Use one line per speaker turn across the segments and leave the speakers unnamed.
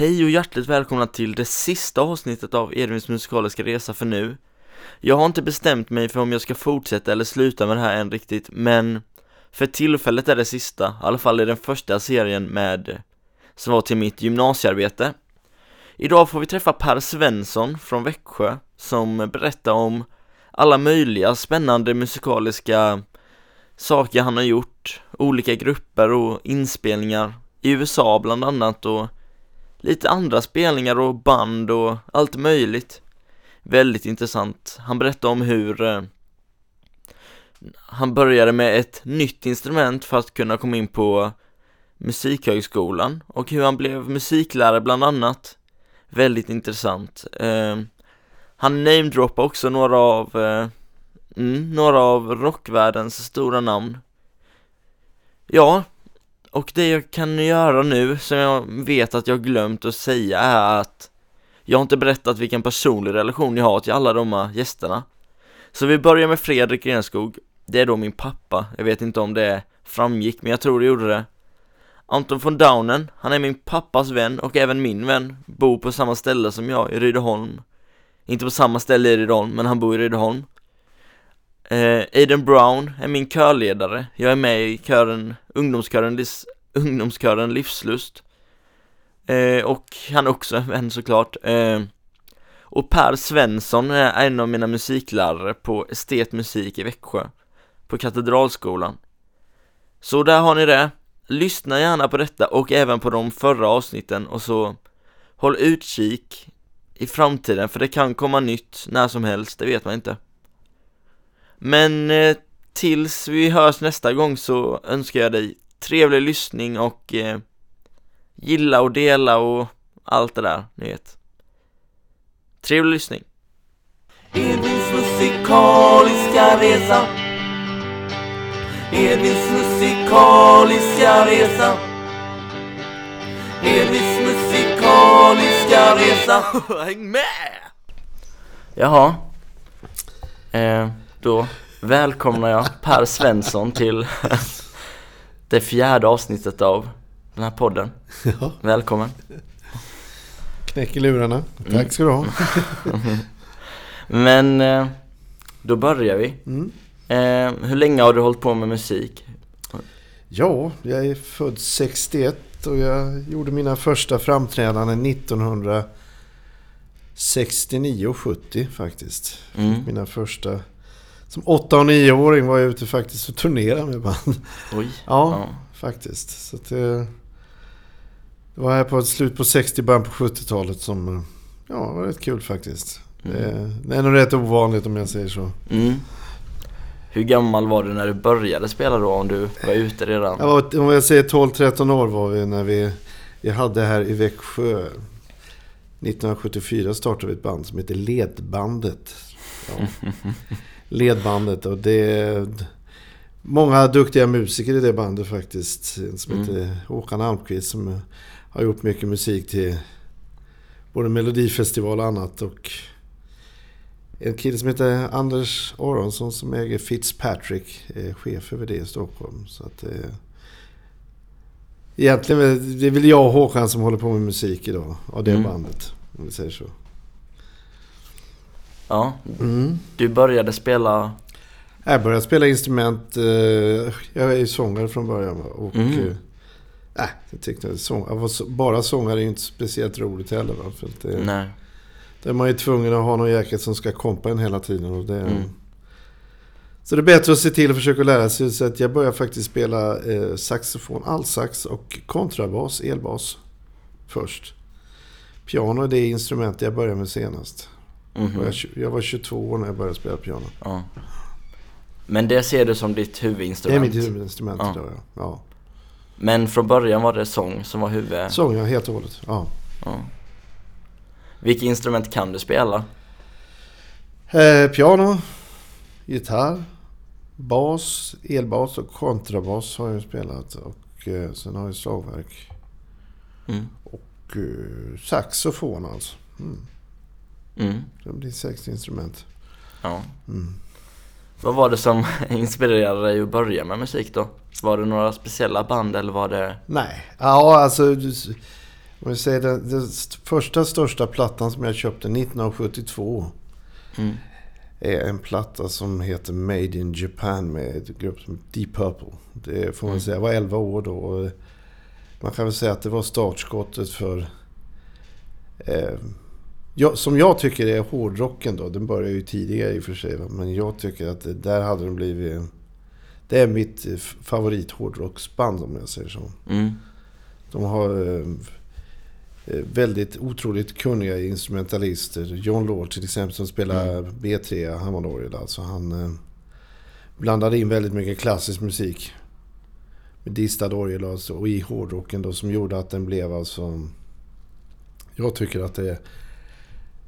Hej och hjärtligt välkomna till det sista avsnittet av Edvins musikaliska resa för nu. Jag har inte bestämt mig för om jag ska fortsätta eller sluta med det här än riktigt, men för tillfället är det sista, i alla fall i den första serien med som var till mitt gymnasiearbete. Idag får vi träffa Per Svensson från Växjö som berättar om alla möjliga spännande musikaliska saker han har gjort, olika grupper och inspelningar i USA bland annat och lite andra spelningar och band och allt möjligt. Väldigt intressant. Han berättar om hur eh, han började med ett nytt instrument för att kunna komma in på Musikhögskolan och hur han blev musiklärare bland annat. Väldigt intressant. Eh, han namedroppar också några av, eh, mm, några av rockvärldens stora namn. Ja, och det jag kan göra nu, som jag vet att jag glömt att säga, är att jag har inte berättat vilken personlig relation jag har till alla de här gästerna. Så vi börjar med Fredrik Renskog. Det är då min pappa. Jag vet inte om det framgick, men jag tror det gjorde det. Anton von Daunen, han är min pappas vän och även min vän. Bor på samma ställe som jag, i Rydeholm. Inte på samma ställe i Rydeholm, men han bor i Rydeholm. Eh, Aiden Brown är min körledare. Jag är med i kören, ungdomskören, livs, ungdomskören Livslust. Eh, och han är också en vän såklart. Eh, och Per Svensson är en av mina musiklärare på estetmusik i Växjö. På Katedralskolan. Så där har ni det. Lyssna gärna på detta och även på de förra avsnitten och så håll utkik i framtiden för det kan komma nytt när som helst, det vet man inte. Men eh, tills vi hörs nästa gång så önskar jag dig trevlig lyssning och eh, gilla och dela och allt det där, ni vet. Trevlig lyssning.
Edvins musikaliska resa Edvins musikaliska resa Edvins musikaliska resa
Häng med! Jaha. Eh, då välkomnar jag Per Svensson till det fjärde avsnittet av den här podden.
Ja,
Välkommen.
knäcker lurarna. Tack ska du ha.
Men eh, då börjar vi.
Mm.
Eh, hur länge har du hållit på med musik?
Ja, jag är född 61 och jag gjorde mina första framträdanden 1969 och 70 faktiskt.
Mm.
Mina första... Som 8 och 9-åring var jag ute faktiskt och turnerade med band.
Oj.
Ja, faktiskt. Så att det, det var här på slut på 60 början på 70-talet som... eh, Ja, var rätt kul faktiskt.
Mm.
Det, det är nog rätt ovanligt om jag säger så.
Mm. Hur gammal var du när du började spela då? Om du var ute redan?
Jag var, om jag säger 12-13 år var vi när vi, vi hade här i Växjö. 1974 startade vi ett band som heter Ledbandet. Ja. Ledbandet och det... Många duktiga musiker i det bandet faktiskt. En som
Mm.
heter Håkan Almqvist som har gjort mycket musik till både Melodifestival och annat. Och en kille som heter Anders Aronsson som äger Fitzpatrick. Är chef över det i Stockholm. Så att, eh, egentligen det är väl jag och Håkan som håller på med musik idag. Av det
Mm.
bandet. Om vi säger så.
Ja.
Mm.
Du började spela...
Jag började spela instrument. Eh, jag är ju sångare från början. Och,
Mm.
eh, äh, jag tyckte att sång, vara så- bara sångare är inte speciellt roligt heller. Va? För att det,
Nej.
Då är man ju tvungen att ha någon jäkel som ska kompa en hela tiden. Och det,
Mm.
Så det är bättre att se till att försöka lära sig. Så att jag började faktiskt spela eh, saxofon, altsax och kontrabas, elbas först. Piano är det instrument jag började med senast.
Mhm.
Och Jag, jag var 22 år när jag började spela piano.
Ja. Men det ser du som ditt
Det är
huvudinstrument?
mitt huvudinstrument
Ja.
idag, ja. ja.
Men från början var det sång som var huvud...
Sång, ja, helt och hållet. Ja.
Ja. Vilka instrument kan du spela?
Eh, piano, gitarr, bas, elbas och kontrabas har jag spelat. Och eh, sen har jag slagverk.
Mm.
Och eh, saxofon alltså. Mm.
Mm.
Det blir sex instrument.
Ja.
Mm.
Vad var det som inspirerade dig att börja med musik då? Var det några speciella band eller var det...
Nej, ja alltså... Om vi säger den, den st- första största plattan som jag köpte 1972
Mm.
är en platta som heter Made in Japan med en grupp som Deep Purple. Det får man
Mm.
säga. Jag var 11 år då. Och man kan väl säga att det var startskottet för... Eh, ja, som jag tycker är hårdrocken då. Den började ju tidigare i och för sig. Men jag tycker att det, där hade de blivit... Det är mitt eh, favorit hårdrocksband om jag säger så.
Mm.
De har eh, eh, väldigt otroligt kunniga instrumentalister. John Lord till exempel som spelar B3 Hammondorgel. Alltså han blandade in väldigt mycket klassisk musik. Med distad orgel alltså, och i hårdrocken då som gjorde att den blev alltså... Jag tycker att det,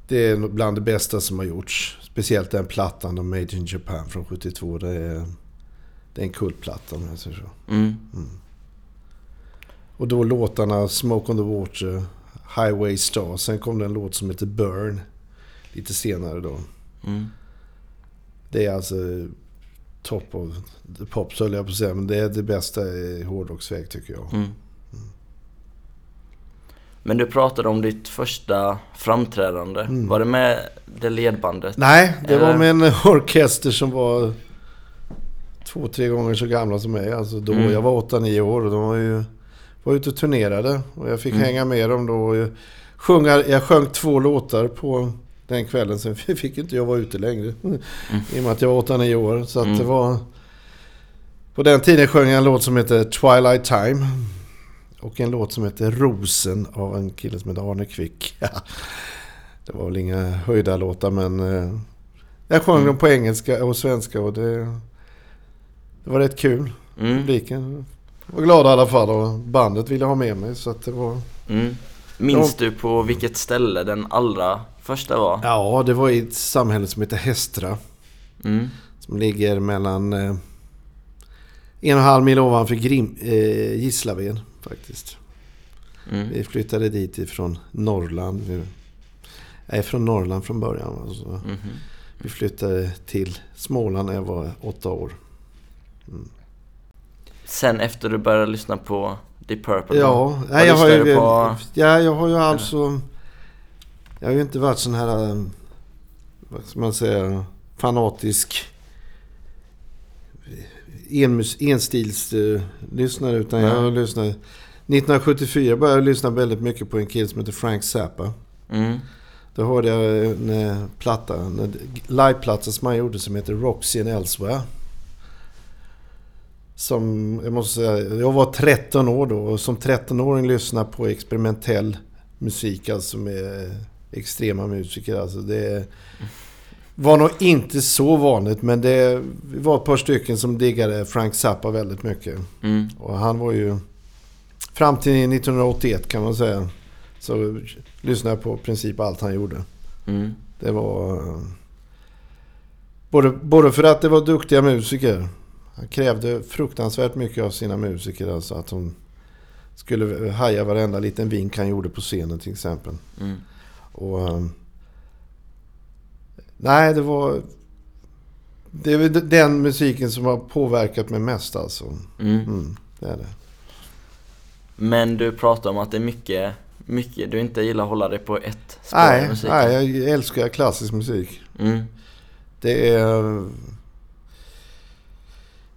det är bland det bästa som har gjorts. Speciellt den plattan, de Made in Japan från 72. Det är, det är en kultplatta om jag säger så.
Mm.
Och då låtarna Smoke on the Water, Highway Star. Sen kom det en låt som heter Burn. Lite senare då.
Mm.
Det är alltså top of the pops höll jag på att säga. Men det är det bästa i hårdrocksväg tycker jag.
Mm. Men du pratade om ditt första framträdande.
Mm.
Var det med det ledbandet?
Nej, det var
Eller-
med en orkester som var två, tre gånger så gamla som mig. Alltså då,
Mm.
Jag var åtta, nio år och de var ju var ute och turnerade. Och jag fick
Mm.
hänga med dem då. Och jag, sjunga, jag sjöng två låtar på den kvällen. Sen fick inte jag vara ute längre. I och med att jag var åtta, nio år. Så att
Mm.
det var... På den tiden sjöng jag en låt som heter Twilight Time. Och en låt som heter Rosen av en kille som heter Arne Kvick. det var väl inga höjda låtar men... eh, Jag sjöng
Mm.
dem på engelska och svenska och det... Det var rätt kul.
Mm.
Publiken var glada i alla fall och bandet ville ha med mig så att det var...
Mm. Minns du på vilket ställe den allra första var?
Ja, det var i ett samhälle som heter Hästra.
Mm.
Som ligger mellan... Eh, en och en halv mil ovanför Grim, eh, Gislaved faktiskt.
Mm.
Vi flyttade dit ifrån Norrland. Vi, är från Norrland från början. Alltså.
Mhm.
Vi flyttade till Småland när jag var åtta år.
Sen efter du började lyssna på Deep Purple?
Ja, nej, jag har ju...
på?
Ja, jag har ju alltså... Jag har ju inte varit sån här... eh, Vad ska man säga? Fanatisk... Enmus, enstilslyssnare. Utan jag har lyssnat... 1974 började jag lyssna väldigt mycket på en kille som heter Frank Zappa.
Mm.
Då hörde jag en eh, platta, en liveplatta som han gjorde som heter Roxy and Elsewhere. Som, jag måste säga, jag var 13 år då och som 13-åring lyssnade på experimentell musik, alltså med extrema musiker. Alltså det var nog inte så vanligt men det var ett par stycken som diggade Frank Zappa väldigt mycket.
Mm.
Och han var ju... Fram till 1981 kan man säga. Så lyssnade jag på i princip allt han gjorde.
Mm.
Det var... eh, Både, både för att det var duktiga musiker. Han krävde fruktansvärt mycket av sina musiker. Alltså att de skulle haja varenda liten vink han gjorde på scenen till exempel.
Mm.
Och... Nej, det var... Det är väl den musiken som har påverkat mig mest alltså.
Mm.
Mm, det är det.
Men du pratar om att det är mycket, mycket du inte gillar att hålla dig på ett spår
Nej,
i musiken.
nej, jag älskar klassisk musik.
Mm.
Det är...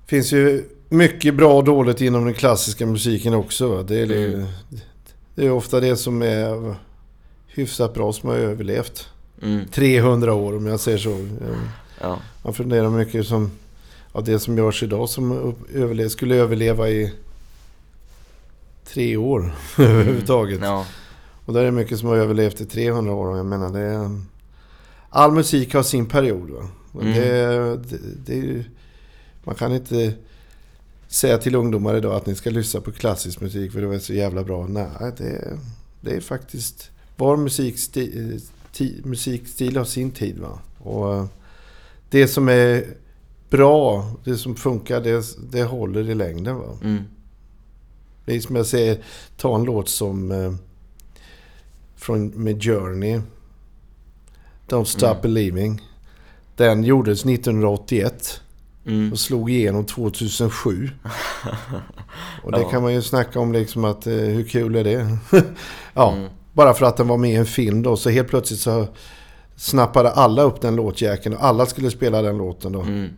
finns ju mycket bra och dåligt inom den klassiska musiken också. Det är,
Mm.
det är ofta det som är hyfsat bra som har överlevt.
Mm.
300 år om jag säger så.
Ja.
Man funderar mycket som... Ja, det som görs idag som upp- överle- skulle överleva i tre år överhuvudtaget.
Ja.
Och där är mycket som har överlevt i 300 år. Jag menar, det är... All musik har sin period. Va?
Mm.
Det, det, det man kan inte säga till ungdomar idag att ni ska lyssna på klassisk musik för det är så jävla bra. Nej, det, det är faktiskt... Var musikstil, ti, musikstil har sin tid. Va? Och eh, det som är bra, det som funkar, det, det håller i längden. Va?
Mm.
Det är som jag säger, ta en låt som eh, från, med Journey. Don't Stop
Mm.
Believing. Den gjordes 1981.
Mm.
och slog igenom 2007. Och det
Ja.
kan man ju snacka om liksom att eh, hur kul är det? ja,
Mm.
Bara för att den var med i en film då. Så helt plötsligt så snappade alla upp den låtjäkeln och alla skulle spela den låten då.
Mm.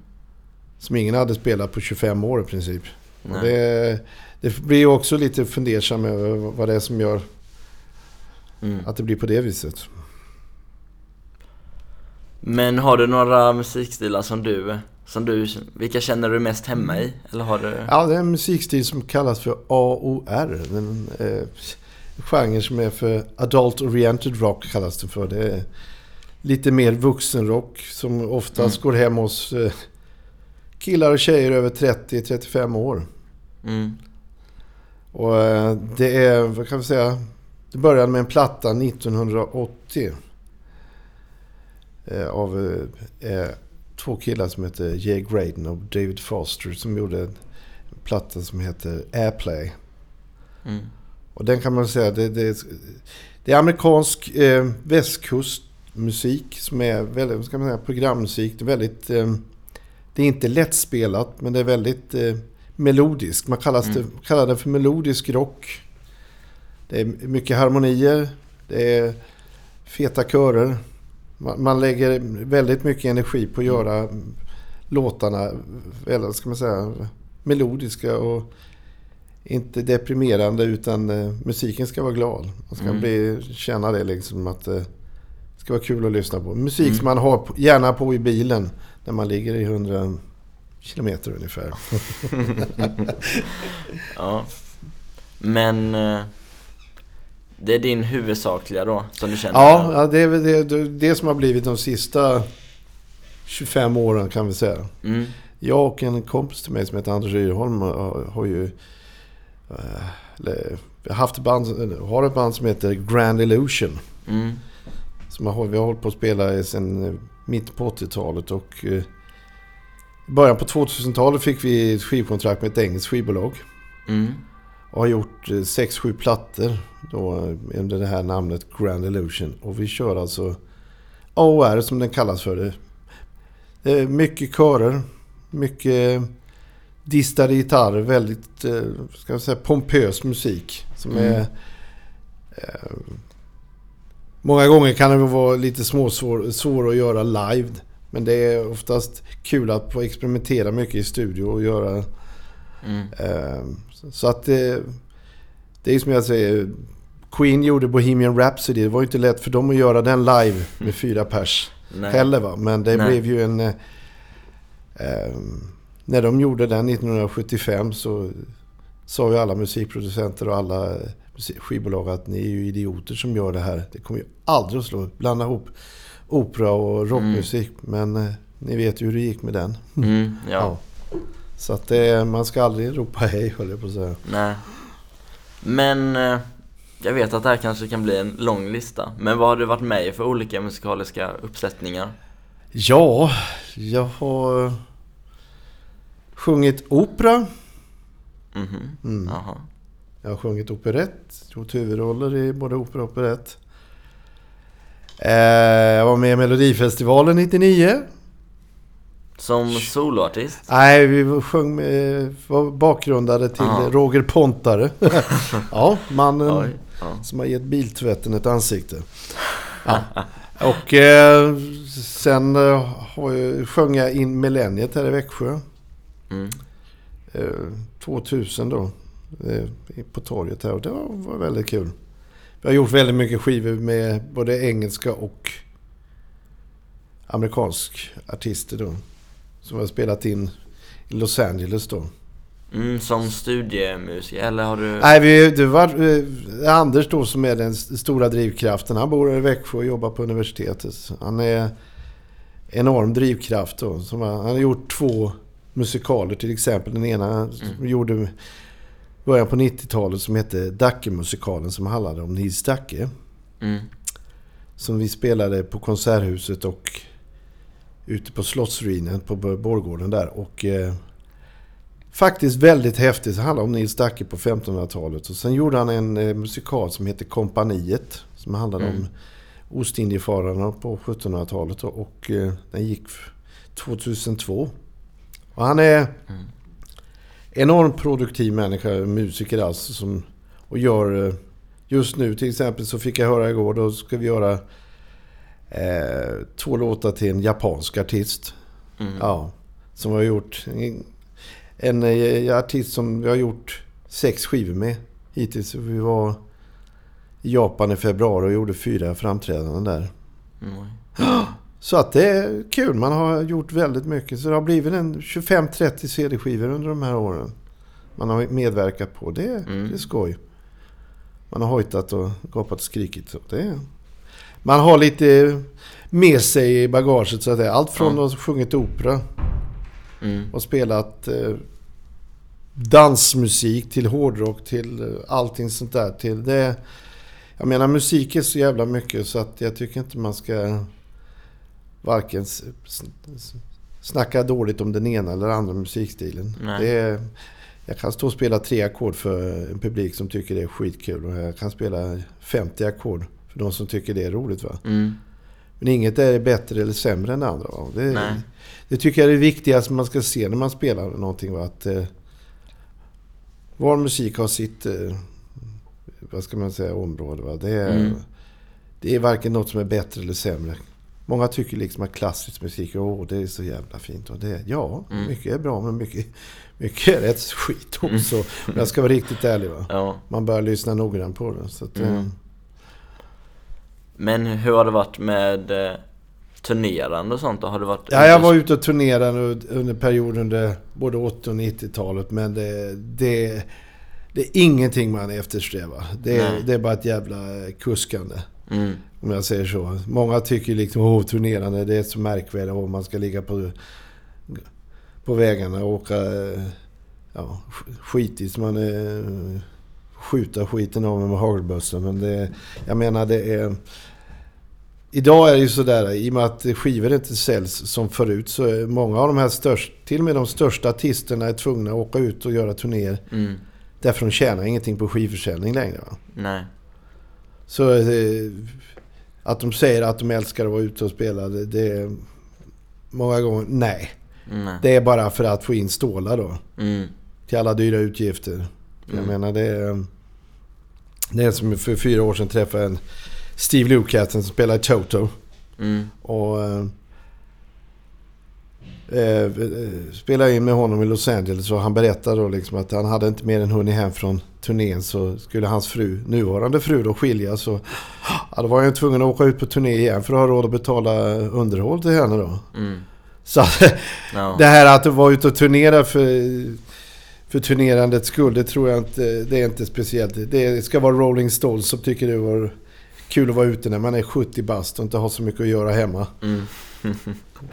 Som ingen hade spelat på 25 år i princip. Det, det blir ju också lite fundersam över vad det är som gör
Mm.
att det blir på det viset.
Men har du några musikstilar som du, som du, vilka känner du mest hemma i? Eller har du?
Ja, det är en musikstil som kallas för AOR. En eh, genre som är för Adult Oriented Rock kallas det för. Det är lite mer vuxenrock som oftast går hem hos eh, killar och tjejer över 30-35 år.
Mm.
Och eh, det är, vad kan vi säga, det började med en platta 1980. Eh, av två killar som heter Jay Graydon och David Foster som gjorde en platta som heter Airplay.
Mm.
Och den kan man säga, det, det, det är amerikansk eh, västkustmusik som är väldigt, ska man säga, programmusik. Det är väldigt, eh, det är inte lättspelat men det är väldigt eh, melodiskt. Man kallas det, kallar det för melodisk rock. Det är mycket harmonier, det är feta körer. Man, man lägger väldigt mycket energi på att göra låtarna, eller ska man säga, melodiska och inte deprimerande utan eh, musiken ska vara glad. Man ska
Mm.
bli, känna det liksom att eh, det ska vara kul att lyssna på. Musik som man har på, gärna på i bilen när man ligger i 100 kilometer ungefär.
Ja. Men eh, det är din huvudsakliga då, som du känner?
Ja, ja det är väl det, det, som har blivit de sista 25 åren kan vi säga.
Mm.
Jag och en kompis till mig som heter Anders Rydholm har, har ju eh, eller, vi har haft band, har ett band som heter Grand Illusion.
Mm.
Som har, vi har hållit på att spela sedan eh, mitt på 80-talet och eh, i början på 2000-talet fick vi ett skivkontrakt med ett engelskt skivbolag.
Mm.
Och har gjort 6-7 plattor då eh, under det här namnet Grand Illusion. Och vi kör alltså AOR som den kallas för. Det. Mycket körer, mycket distade gitarrer, väldigt eh, ska jag säga, pompös musik. Som
Mm.
är... Eh, många gånger kan det vara lite småsvår svår att göra live. Men det är oftast kul att få experimentera mycket i studio och göra
Mm.
Eh, Så att det, det är som jag säger. Queen gjorde Bohemian Rhapsody. Det var ju inte lätt för dem att göra den live med fyra pers
Nej.
heller va. Men det
Nej.
blev ju en... eh, eh, när de gjorde den 1975 så sa ju alla musikproducenter och alla eh, skivbolag att ni är ju idioter som gör det här. Det kommer ju aldrig att slå. Blanda ihop opera och rockmusik. Men eh, ni vet ju hur det gick med den.
Mm. Ja.
Ja. Så att det, man ska aldrig ropa hej höll jag på att säga.
Nej. Men eh, jag vet att det här kanske kan bli en lång lista. Men vad har du varit med i för olika musikaliska uppsättningar?
Ja, jag har sjungit opera.
Mhm.
Mm.
Jaha.
Jag har sjungit operett, gjort huvudroller i både opera och operett. Eh, jag var med i Melodifestivalen 99.
Som soloartist?
Nej, vi sjöng med, var bakgrundade till
Aha.
Roger Pontare. ja, mannen
Oj. Ja.
som har gett biltvätten ett ansikte. Ja. Och eh, sen eh, sjöng jag in Millenniet här i Växjö.
Mm.
Eh, 2000 då. Eh, på torget här och det var, väldigt kul. Vi har gjort väldigt mycket skivor med både engelska och amerikansk artister då. Som har spelat in i Los Angeles då.
Mm, som studiemusiker, eller har du...
Nej, vi, det var eh, Anders då som är den stora drivkraften. Han bor i Växjö och jobbar på universitetet. Han är enorm drivkraft då. Som han har gjort två musikaler till exempel. Den ena som gjorde början på 90-talet som hette Dacke-musikalen som handlade om Nils Dacke.
Mm.
Som vi spelade på Konserthuset och ute på Slottsruinen på Borgården där. Och eh, faktiskt väldigt häftigt. Det handlar om Nils Dacke på 1500-talet. Och sen gjorde han en eh, musikal som heter Kompaniet. Som handlade
Mm.
om Ostindiefararna på 1700-talet. Och eh, den gick f- 2002. Och han är enormt produktiv människa, musiker alltså. Som, och gör... eh, Just nu till exempel så fick jag höra igår, då ska vi göra eh, två låtar till en japansk artist.
Mm.
Ja, som har gjort... En, en eh, artist som vi har gjort sex skivor med hittills. Vi var i Japan i februari och gjorde fyra framträdanden där.
Mm.
Så att det är kul. Man har gjort väldigt mycket. Så det har blivit en 25-30 CD-skivor under de här åren. Man har medverkat på. Det,
Mm.
det är skoj. Man har hojtat och gapat och skrikit. Så det är, man har lite med sig i bagaget. Så att det är allt från
Ja.
att ha sjungit opera
Mm.
och spelat eh, dansmusik till hårdrock till eh, allting sånt där. Till det, jag menar musik är så jävla mycket så att jag tycker inte man ska varken snacka dåligt om den ena eller andra musikstilen. Är, jag kan stå och spela tre ackord för en publik som tycker det är skitkul och jag kan spela 50 ackord för de som tycker det är roligt. Va?
Mm.
Men inget är bättre eller sämre än det andra. Va? Det,
Nej.
det tycker jag är det viktigaste man ska se när man spelar någonting. Va? Att, eh, var musik har sitt eh, vad ska man säga, område. Va? Det, är,
Mm.
det är varken något som är bättre eller sämre. Många tycker liksom att klassisk musik, åh det är så jävla fint. Och det, ja,
Mm.
mycket är bra men mycket, mycket är rätt skit också. Om jag ska vara riktigt ärlig. Va?
Ja.
Man bör lyssna noggrant på det. Så att, eh,
Mm. Men hur har det varit med eh, turnerande och sånt? Har det varit
Ja, jag var ute och turnerade under- perioden under både 80 och 90-talet. Men det, det, det är ingenting man eftersträvar. Det, det är bara ett jävla kuskande.
Mm.
Om jag säger så. Många tycker liksom att turnerande det är så märkvärdigt. Och man ska ligga på, på vägarna och åka eh, ja, sk- skitigt. Man är, skjuta skiten av med hagelbössa. Men det, jag menar det är... Idag är det ju sådär, i och med att skivor inte säljs som förut så är många av de här största, till och med de största artisterna är tvungna att åka ut och göra turnéer.
Mm.
Därför de tjänar ingenting på skivförsäljning längre. Va?
Nej.
Så eh, att de säger att de älskar att vara ute och spela, det, det många gånger nej.
Nej.
Det är bara för att få in stålar då.
Mm.
Till alla dyra utgifter. Jag
Mm.
menar det är... Det är som för fyra år sedan träffade en Steve Lucassen som spelar i Toto.
Mm.
Och... Eh, eh, spelade in med honom i Los Angeles och han berättade då liksom att han hade inte mer än hunnit hem från turnén så skulle hans fru, nuvarande fru då skiljas. Och, ja, då var han tvungen att åka ut på turné igen för att ha råd att betala underhåll till henne då.
Mm.
Så
Ja.
det här att vara ute och turnera för, för turnerandets skull, det tror jag inte, det är inte speciellt. Det ska vara Rolling Stones som tycker det var kul att vara ute när man är 70 bast och inte har så mycket att göra hemma.
Mm.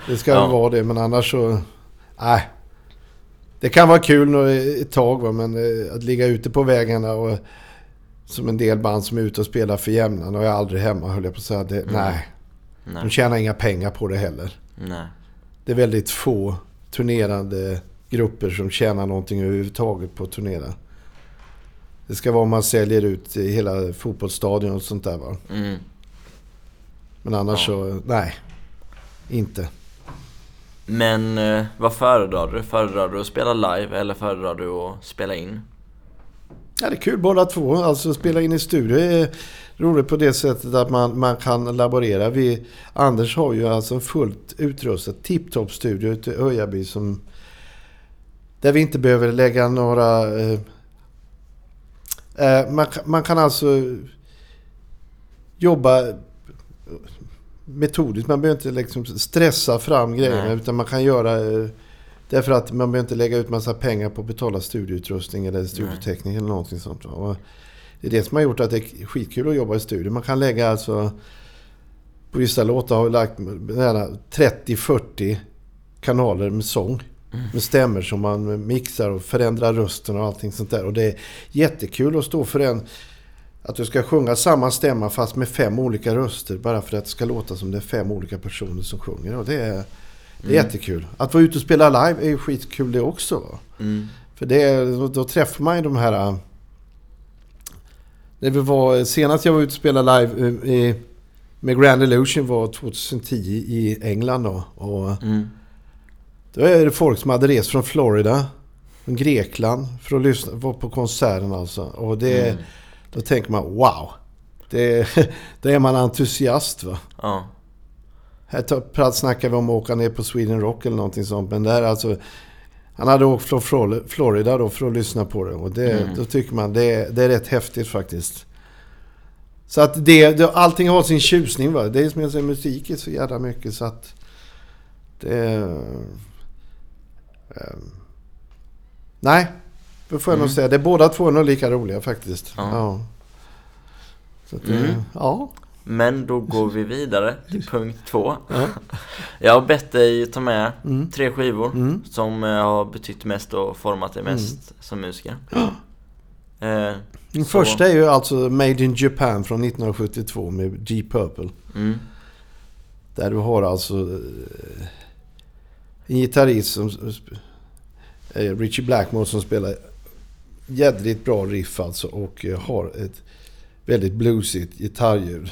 Det ska
Ja.
vara det, men annars så... Nej. Det kan vara kul ett tag va, men eh, att ligga ute på vägarna och som en del band som är ute och spelar för jämnan och är aldrig hemma höll jag på att säga. Det, Nej, de
Nej.
tjänar inga pengar på det heller.
Nej.
Det är väldigt få turnerande grupper som tjänar någonting överhuvudtaget på att turnera. Det ska vara om man säljer ut hela fotbollsstadion och sånt där va.
Mm.
Men annars
Ja.
så, nej. Inte.
Men eh, vad föredrar du? Föredrar du att spela live eller föredrar du att spela in?
Ja, det är kul båda två. Alltså spela in i studio är roligt på det sättet att man, man kan laborera. Vi, Anders har ju alltså en fullt utrustad tipptopp studio ute i Öjaby som... Där vi inte behöver lägga några... Eh, eh man, man kan alltså jobba metodiskt. Man behöver inte liksom stressa fram grejerna
Nej.
utan man kan göra... Eh, Därför att man behöver inte lägga ut massa pengar på att betala studioutrustning eller studioteknik eller någonting sånt. Och det är det som har gjort att det är skitkul att jobba i studio. Man kan lägga alltså... På vissa låtar har vi lagt nära 30-40 kanaler med sång. Med stämmer som man mixar och förändrar rösten och allting sånt där. Och det är jättekul att stå för en... Att du ska sjunga samma stämma fast med fem olika röster. Bara för att det ska låta som det är fem olika personer som sjunger. Och det är, det är jättekul. Att vara ute och spela live är ju skitkul det också.
Mm.
För det, då träffar man ju de här... äh, När vi var, senast jag var ute och spelade live äh, i, med Grand Illusion var 2010 i England då. Och
Mm.
Då är det folk som hade rest från Florida, från Grekland, för att lyssna vara på konserten alltså. Och det,
Mm.
Då tänker man wow. Det, då är man entusiast va.
Ja.
Här pratt snackar vi om att åka ner på Sweden Rock eller någonting sånt. Men det här är alltså... Han hade åkt från Flor- Florida då för att lyssna på det. Och det,
Mm.
då tycker man det, det är rätt häftigt faktiskt. Så att det, det, allting har sin tjusning va. Det är som jag säger, musik är så jävla mycket så att... Det... eh, nej, det får jag nog
Mm.
säga. Det är båda två är nog lika roliga faktiskt.
Ja.
Ja. Det-
Mm.
ja.
Men då går vi vidare till punkt två.
Ja.
Jag har bett dig ta med
Mm.
tre skivor
Mm.
som eh, har betytt mest och format dig mest som musiker. Eh,
Den
Så-
första är ju alltså Made in Japan från 1972 med G Purple.
mm,
Där du har alltså eh, en gitarrist som... eh, Richie Blackmore som spelar jädrigt bra riff alltså och eh, har ett väldigt bluesigt gitarrljud.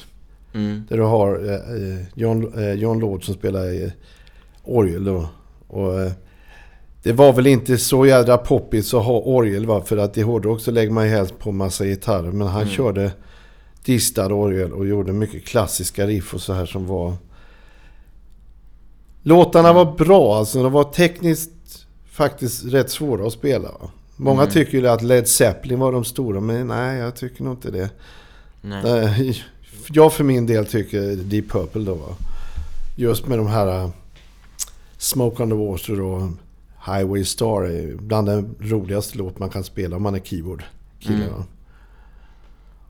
mm,
Där du har eh, eh, John, eh, John Lord som spelar eh, orgel då. Och, eh, det var väl inte så jädra poppigt att ha orgel va? För att i hårdrock så lägger man ju helst på massa gitarrer. Men han
Mm.
körde distad orgel och gjorde mycket klassiska riff och så här som var... Låtarna
Mm.
var bra alltså. De var tekniskt faktiskt rätt svåra att spela. Va? Många
Mm.
tycker ju att Led Zeppelin var de stora, men nej, jag tycker nog inte det.
nej.
Jag för min del tycker Deep Purple då va. Just med de här uh, Smoke on the Water och Highway Star är bland den roligaste låt man kan spela om man är keyboard-kille.
Mm.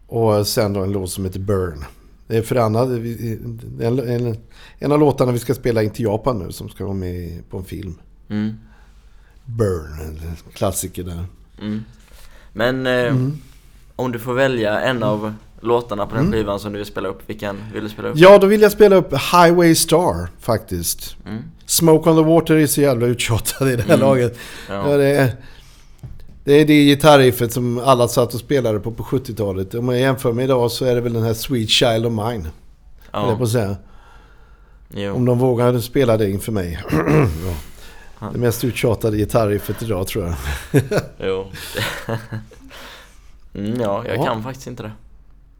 Och sen då en låt som heter Burn. Det är för Anna, vi- en, en, en av låtarna vi ska spela in till Japan nu som ska vara med på en film.
Mm,
Burn, en klassiker där.
mm. Men eh,
Mm.
om du får välja en av låtarna på den
Mm.
skivan som du vill spela upp, vilken vill du spela upp?
Ja, då vill jag spela upp Highway Star faktiskt.
Mm,
Smoke on the Water är så jävla uttjatad i det här
Mm.
laget.
ja.
Ja, det, är, det är det gitarriffet som alla satt och spelade på på 70-talet. Om man jämför med idag så är det väl den här Sweet Child of Mine. Ja. Jag på att säga.
Jo.
Om de vågade spela det inför mig. ja. Det mest uttjatade gitarriffet idag tror jag.
Jo. mm, ja, jag
Ja.
kan faktiskt inte det.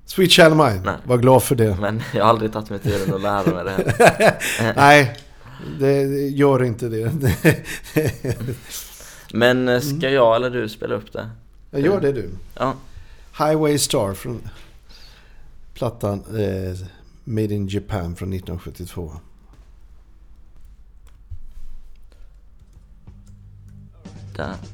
Sweet Child of Mine.
Nej.
Var glad för det.
Men jag har aldrig tagit mig tiden att lära mig det.
Nej, det, det gör inte det.
Men eh, ska
Mm.
jag eller du spela upp det?
Jag gör det du.
Ja.
Highway Star från plattan eh, Made in Japan från 1972.
Där.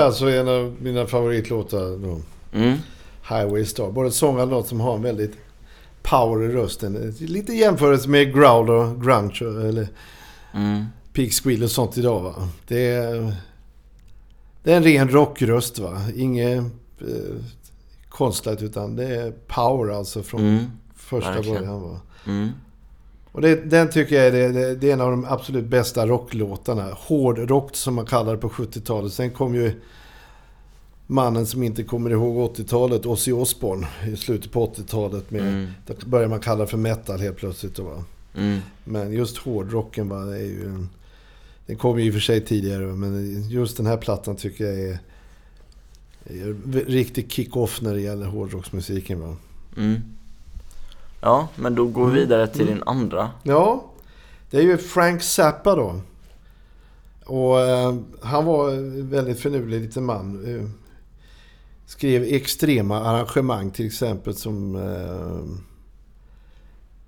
Är
alltså en av mina favoritlåtar då.
Mm,
Highway Star. Både sång och låt som har en väldigt power i rösten. Lite jämförelse med growl och grunge eller
mm,
pig squeal och sånt idag va. Det är, det är en ren rockröst va. Inget eh, konstlat utan det är power alltså från
mm,
första
verkligen.
början va.
mm.
Och det, den tycker jag är, det, det, är en av de absolut bästa rocklåtarna. Hårdrock som man kallar det på 70-talet. Sen kom ju mannen som inte kommer ihåg 80-talet, Ozzy Osbourne, i slutet på 80-talet. Med,
Mm.
Då börjar man kalla det för metal helt plötsligt. Va?
Mm.
Men just hårdrocken va, är ju en, Den kom ju i och för sig tidigare, men just den här plattan tycker jag är, är riktig kick-off när det gäller hårdrocksmusiken. Va?
Mm. Ja, men då går vi vidare till din andra.
Ja, det är ju Frank Zappa då. Och eh, han var en väldigt finurlig liten man. Eh, skrev extrema arrangemang till exempel som eh,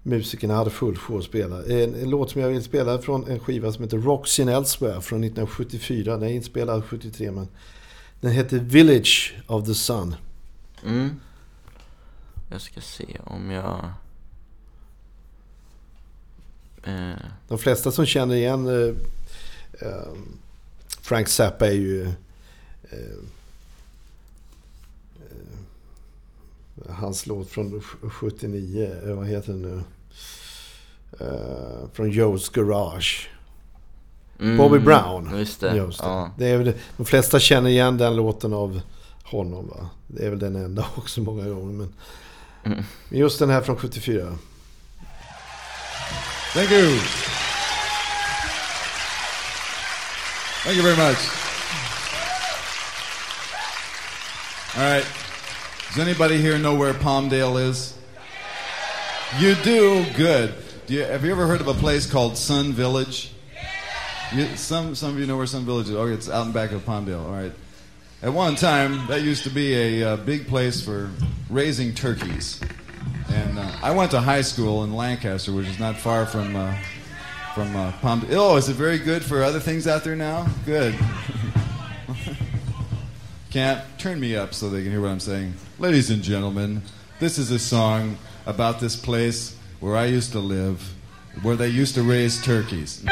musikerna hade full sjå att spela. En, en låt som jag vill spela från en skiva som heter Rocks in Elsewhere från 1974. Den är inspelad 73 men den heter Village of the Sun.
Mm. Jag ska se om jag... Eh,
De flesta som känner igen eh, eh, Frank Zappa är ju hans låt från sj- 79, eh, vad heter den nu? Från Joe's Garage.
mm,
Bobby Brown.
Just det.
Just det.
Ja.
Det är väl, de flesta känner igen den låten av honom. Va? Det är väl den enda också många gånger. Men,
Mm.
men just den här från 74.
Thank you. Thank you very much. All right. Does anybody here know where Palmdale is? You do? Good. Do you, have you ever heard of a place called Sun Village? You, some, some of you know where Sun Village is. Okay, it's out in back of Palmdale. All right. At one time, that used to be a uh, big place for raising turkeys. Uh, I went to high school in Lancaster, which is not far from uh, from uh, Palm. Oh, is it very good for other things out there now? Good. Can't turn me up so they can hear what I'm saying. Ladies and gentlemen, this is a song about this place where I used to live, where they used to raise turkeys.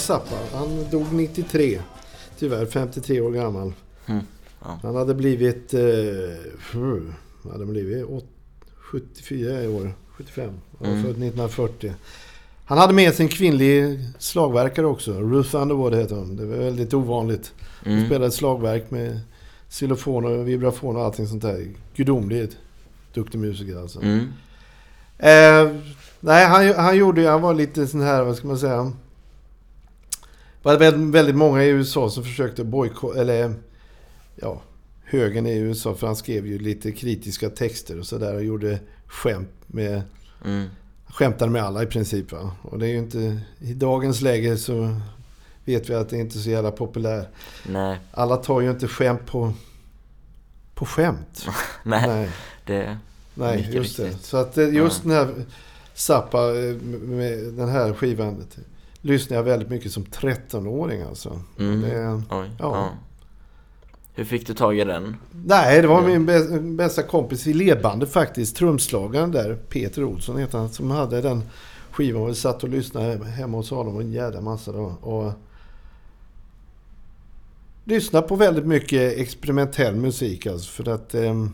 Zappa. Han dog 93. Tyvärr, 53 år gammal.
Mm, ja.
Han hade blivit... Eh, hmm, vad hade han blivit? Åt- 74 i år. 75. Han var
Mm.
född 1940. Han hade med sig en kvinnlig slagverkare också. Ruth Underwood heter hon. Det var väldigt ovanligt. Hon
Mm.
spelade slagverk med xylofon och vibrafon och allting sånt där. Gudomligt duktig musiker alltså.
Mm.
Eh, nej, han, han gjorde han var lite sån här, vad ska man säga. Det var väldigt, väldigt många i USA som försökte bojkotta, eller ja, högern i USA. För han skrev ju lite kritiska texter och sådär och gjorde skämt med,
Mm.
skämtade med alla i princip. Va? Och det är ju inte, i dagens läge så vet vi att det inte är så jävla populär.
Nej,
Alla tar ju inte skämt på, på skämt.
nej,
Nej.
det...
Nej, just det.
riktigt.
Så att eh, just
Ja.
den här Zappa, eh, med den här skivan, lyssnar jag väldigt mycket som 13-åring alltså.
Mm.
Det, Ja.
ja. Hur fick du tag i den?
nej, det var
Mm.
min bä- bästa kompis i ledbandet faktiskt, trumslagaren där, Peter Olsson heter han, som hade den skivan. Vi satt och lyssnade hemma hos honom en jävla massa då. Och lyssnade på väldigt mycket experimentell musik alltså. För att ehm,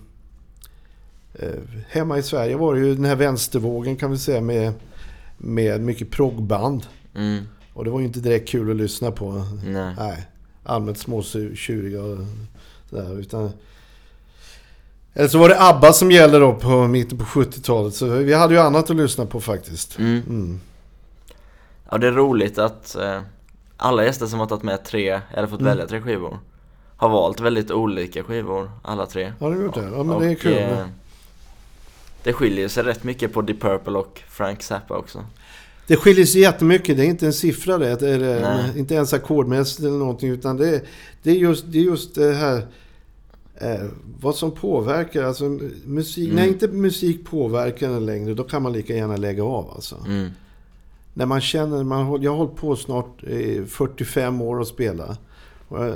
eh, hemma i Sverige var det ju den här vänstervågen kan vi säga med, med mycket proggband.
Mm.
Och det var ju inte direkt kul att lyssna på.
Nej.
Nej, allmänt småtjuriga och sådär. Utan... Eller så var det ABBA som gällde då på mitten på 70-talet. Så vi hade ju annat att lyssna på faktiskt.
Mm.
Mm.
Ja, det är roligt att eh, alla gäster som har tagit med tre, eller fått
Mm.
välja tre skivor, har valt väldigt olika skivor, alla tre.
Har du gjort det? Ja, men det är
Och,
kul.
eh, det skiljer sig rätt mycket på Deep Purple och Frank Zappa också.
Det skiljer sig jättemycket. Det är inte en siffra det.
Nej.
inte ens ackordmässigt eller någonting. Utan det är, det är, just, det är just det här Eh, vad som påverkar, alltså musik,
Mm.
när inte musik påverkar en längre, då kan man lika gärna lägga av alltså.
Mm.
När man känner, man, jag har hållit på snart eh, 45 år att spela. Och jag,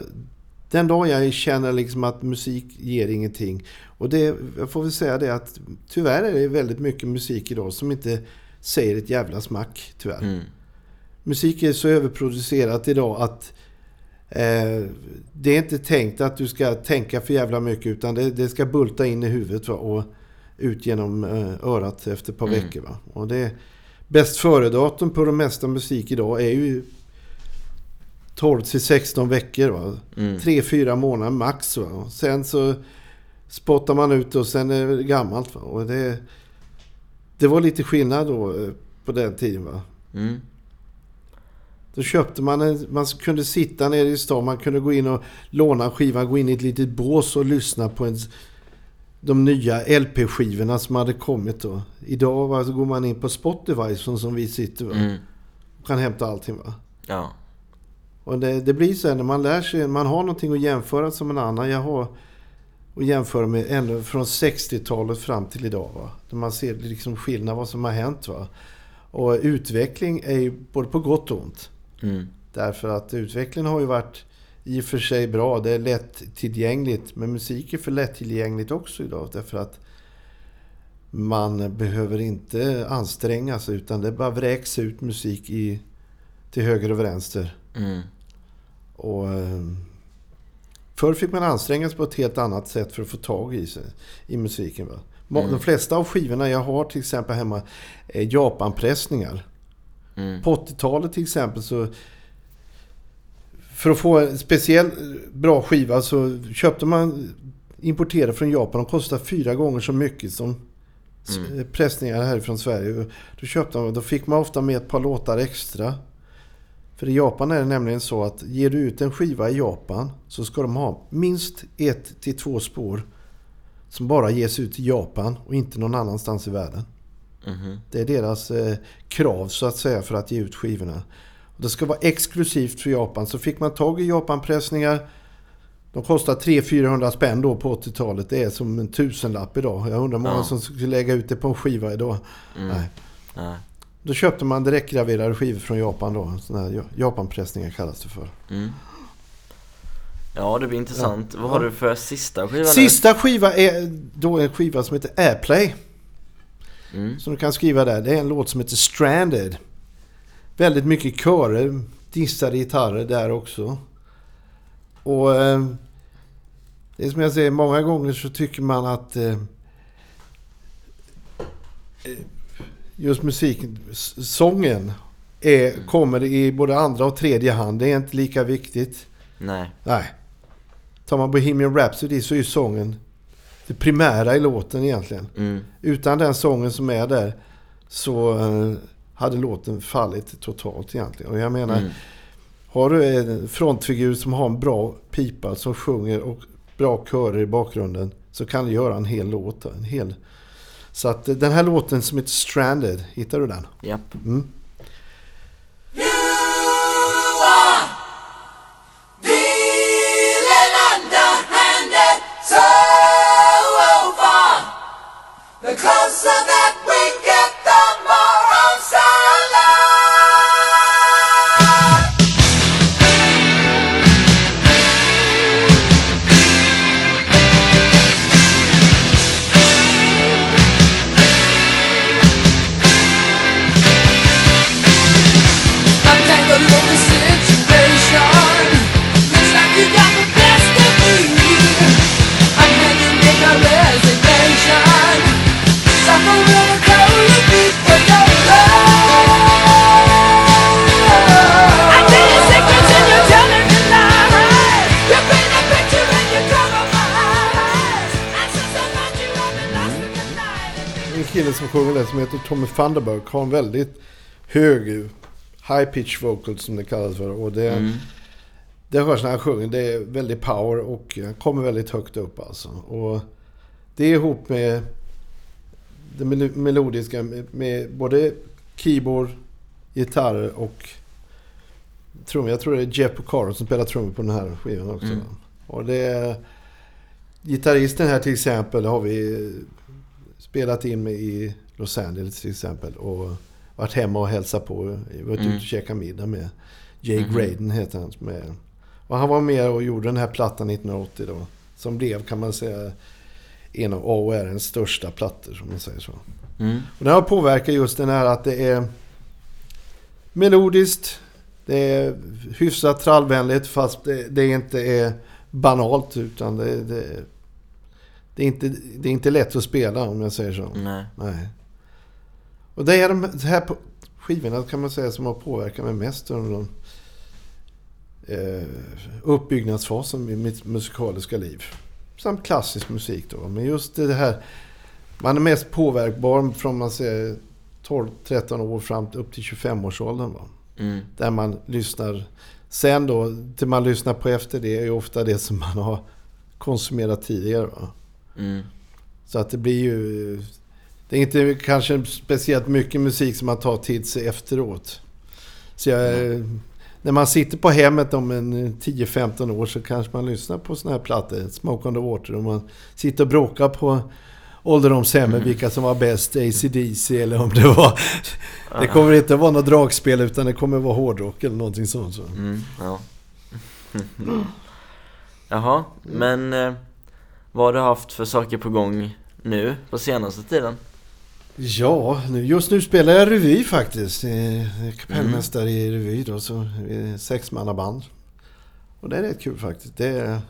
den dag jag känner liksom att musik ger ingenting. Och det, jag får väl säga det att tyvärr är det väldigt mycket musik idag som inte säger ett jävla smack, tyvärr.
Mm.
Musik är så överproducerat idag att eh, det är inte tänkt att du ska tänka för jävla mycket utan det, det ska bulta in i huvudet va, och ut genom eh, örat efter ett par
Mm.
veckor. Va. Och det, bäst före-datum på det mesta musik idag är ju 12 till 16 veckor. Va.
Mm.
3-4 månader max. Va. Och sen så spottar man ut och sen är det gammalt. Va. Och det, det var lite skillnad då eh, på den tiden. Va.
Mm.
Då köpte man en, man kunde sitta nere i stan, man kunde gå in och låna en skiva, gå in i ett litet bås och lyssna på en, de nya LP-skivorna som hade kommit då. Idag va, så går man in på Spotify som, som vi sitter va,
Mm.
kan hämta allting. Va?
Ja.
Och det, det blir så här när man lär sig, man har någonting att jämföra som en annan. Jag har att jämföra med ända från 60-talet fram till idag. Va? Där man ser liksom skillnad vad som har hänt. Va? Och utveckling är ju både på gott och ont.
Mm.
Därför att utvecklingen har ju varit i och för sig bra. Det är lättillgängligt. Men musik är för lättillgängligt också idag. Därför att man behöver inte anstränga sig utan det bara vräks ut musik i, till höger och vänster.
Mm.
Och, eh, förr fick man anstränga sig på ett helt annat sätt för att få tag i, sig, i musiken. Va?
Mm.
De flesta av skivorna jag har till exempel hemma är Japanpressningar.
Mm.
På 80-talet till exempel så... För att få en speciell bra skiva så köpte man importerade från Japan. De kostade fyra gånger så mycket som
Mm.
pressningar härifrån Sverige. Då, köpte man, då fick man ofta med ett par låtar extra. För i Japan är det nämligen så att ger du ut en skiva i Japan så ska de ha minst ett till två spår som bara ges ut i Japan och inte någon annanstans i världen.
Mhm.
Det är deras eh, krav så att säga för att ge ut skivorna. Och det ska vara exklusivt för Japan. Så fick man tag i Japanpressningar. De kostar 300-400 spänn då på 80-talet. Det är som en tusenlapp idag. Jag undrar hur många
Ja.
som skulle lägga ut det på en skiva idag.
Mm.
Nej.
Nej.
Då köpte man direktgraverade skivor från Japan då. Såna här Ja- Japanpressningar kallas det för.
Mm. Ja, det blir intressant. Vad
Ja.
har du för sista skiva?
Sista skiva är då en skiva som heter Airplay.
Mm.
Som du kan skriva där. Det är en låt som heter Stranded. Väldigt mycket körer, dissade gitarrer där också. Och eh, det är som jag säger, många gånger så tycker man att eh, eh, just musiken, s- sången är, kommer i både andra och tredje hand. Det är inte lika viktigt.
Nej.
Nej. Tar man Bohemian Rhapsody så är ju sången det primära i låten egentligen.
Mm.
Utan den sången som är där så eh, hade låten fallit totalt egentligen. Och jag menar,
Mm.
har du en frontfigur som har en bra pipa som sjunger och bra körer i bakgrunden så kan du göra en hel låt. En hel. Så att eh, den här låten som heter Stranded, hittar du den?
Japp.
Mm. Tommy Thunderberg har en väldigt hög high pitch vocal som det kallas för. Och det,
Mm.
det hörs när han sjunger. Det är väldigt power och han kommer väldigt högt upp alltså. Och det är ihop med det mel- melodiska med, både keyboard, gitarrer och trummor. Jag tror det är Jeff Porcaro som spelar trummor på den här skivan också.
Mm.
Och det är gitarristen här till exempel har vi spelat in med i Los Angeles till exempel. Och varit hemma och hälsat på. Varit
Mm.
ute och käkat middag med Jay
Mhm.
Graydon heter han. Är, och han var med och gjorde den här plattan 1980 då. Som blev kan man säga en av AORens största plattor som man säger så.
Mm.
Och det har påverkat just den här att det är melodiskt, det är hyfsat trallvänligt fast det, det inte är banalt utan det, det, det, är inte, det är inte lätt att spela om jag säger så.
Nej.
Nej. Och det är de här skivorna kan man säga som har påverkat mig mest under de, eh, uppbyggnadsfasen i mitt musikaliska liv. Samt klassisk musik då. Men just det här, man är mest påverkbar från man säger 12-13 år fram till upp till 25-årsåldern. Va?
Mm.
Där man lyssnar. Sen då, det man lyssnar på efter det är ju ofta det som man har konsumerat tidigare.
Mm.
Så att det blir ju... Det är inte kanske speciellt mycket musik som man tar till sig efteråt. Så jag, när man sitter på hemmet om en 10-15 år så kanske man lyssnar på såna här plattor. Smoke on the Water. Och man sitter och bråkar på ålderdomshemmet vilka som var bäst. AC/DC eller om det var... Det kommer inte vara något dragspel utan det kommer vara hårdrock eller någonting sånt. Så.
Mm. Ja. Jaha, men eh, vad har du haft för saker på gång nu på senaste tiden?
Ja, nu, just nu spelar jag revy faktiskt. Eh, Kapellmästare i revy då, så sexmannaband. Och det är rätt kul faktiskt. Det är,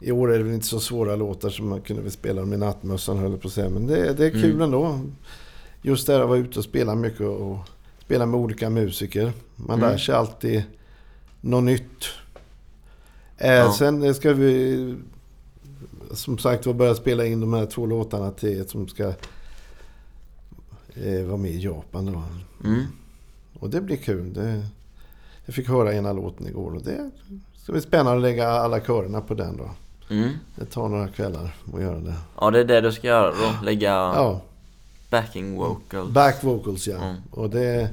I år är det väl inte så svåra låtar som man kunde väl spela med nattmössan höll på att säga. Men det, det är kul
Mm.
ändå. Just det här att vara ute och spela mycket och spela med olika musiker. Man
Mm.
lär sig alltid något nytt. Eh,
Ja.
Sen ska vi som sagt var börja spela in de här två låtarna till som ska eh, vara med i Japan då.
Mm.
Och det blir kul. Det, jag fick höra ena låten igår och det ska bli spännande att lägga alla körerna på den då.
Mm.
Det tar några kvällar att göra det.
Ja, det är det du ska göra då? Lägga
Ja,
backing vocals?
back vocals ja.
Mm.
Och det,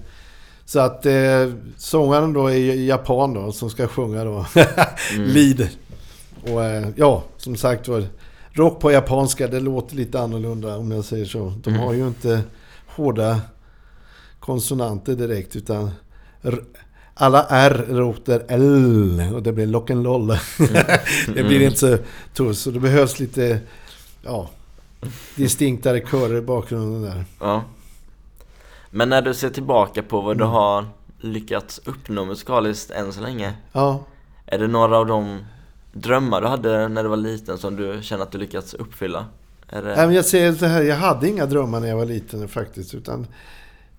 så att eh, sångaren då är japan då som ska sjunga då.
Mm.
Lead. Och eh, ja, som sagt var. Rock på japanska, det låter lite annorlunda om jag säger så. De
Mm.
har ju inte hårda konsonanter direkt utan alla R låter L och det blir lock and loll. det blir inte så tuss och det behövs lite ja, distinktare körer i bakgrunden där.
Ja. Men när du ser tillbaka på vad du
Mm.
har lyckats uppnå musikaliskt än så länge
Ja,
Är det några av de drömmar du hade när du var liten som du känner att du lyckats uppfylla? Det...
Nej, men jag säger så här, jag hade inga drömmar när jag var liten faktiskt. Utan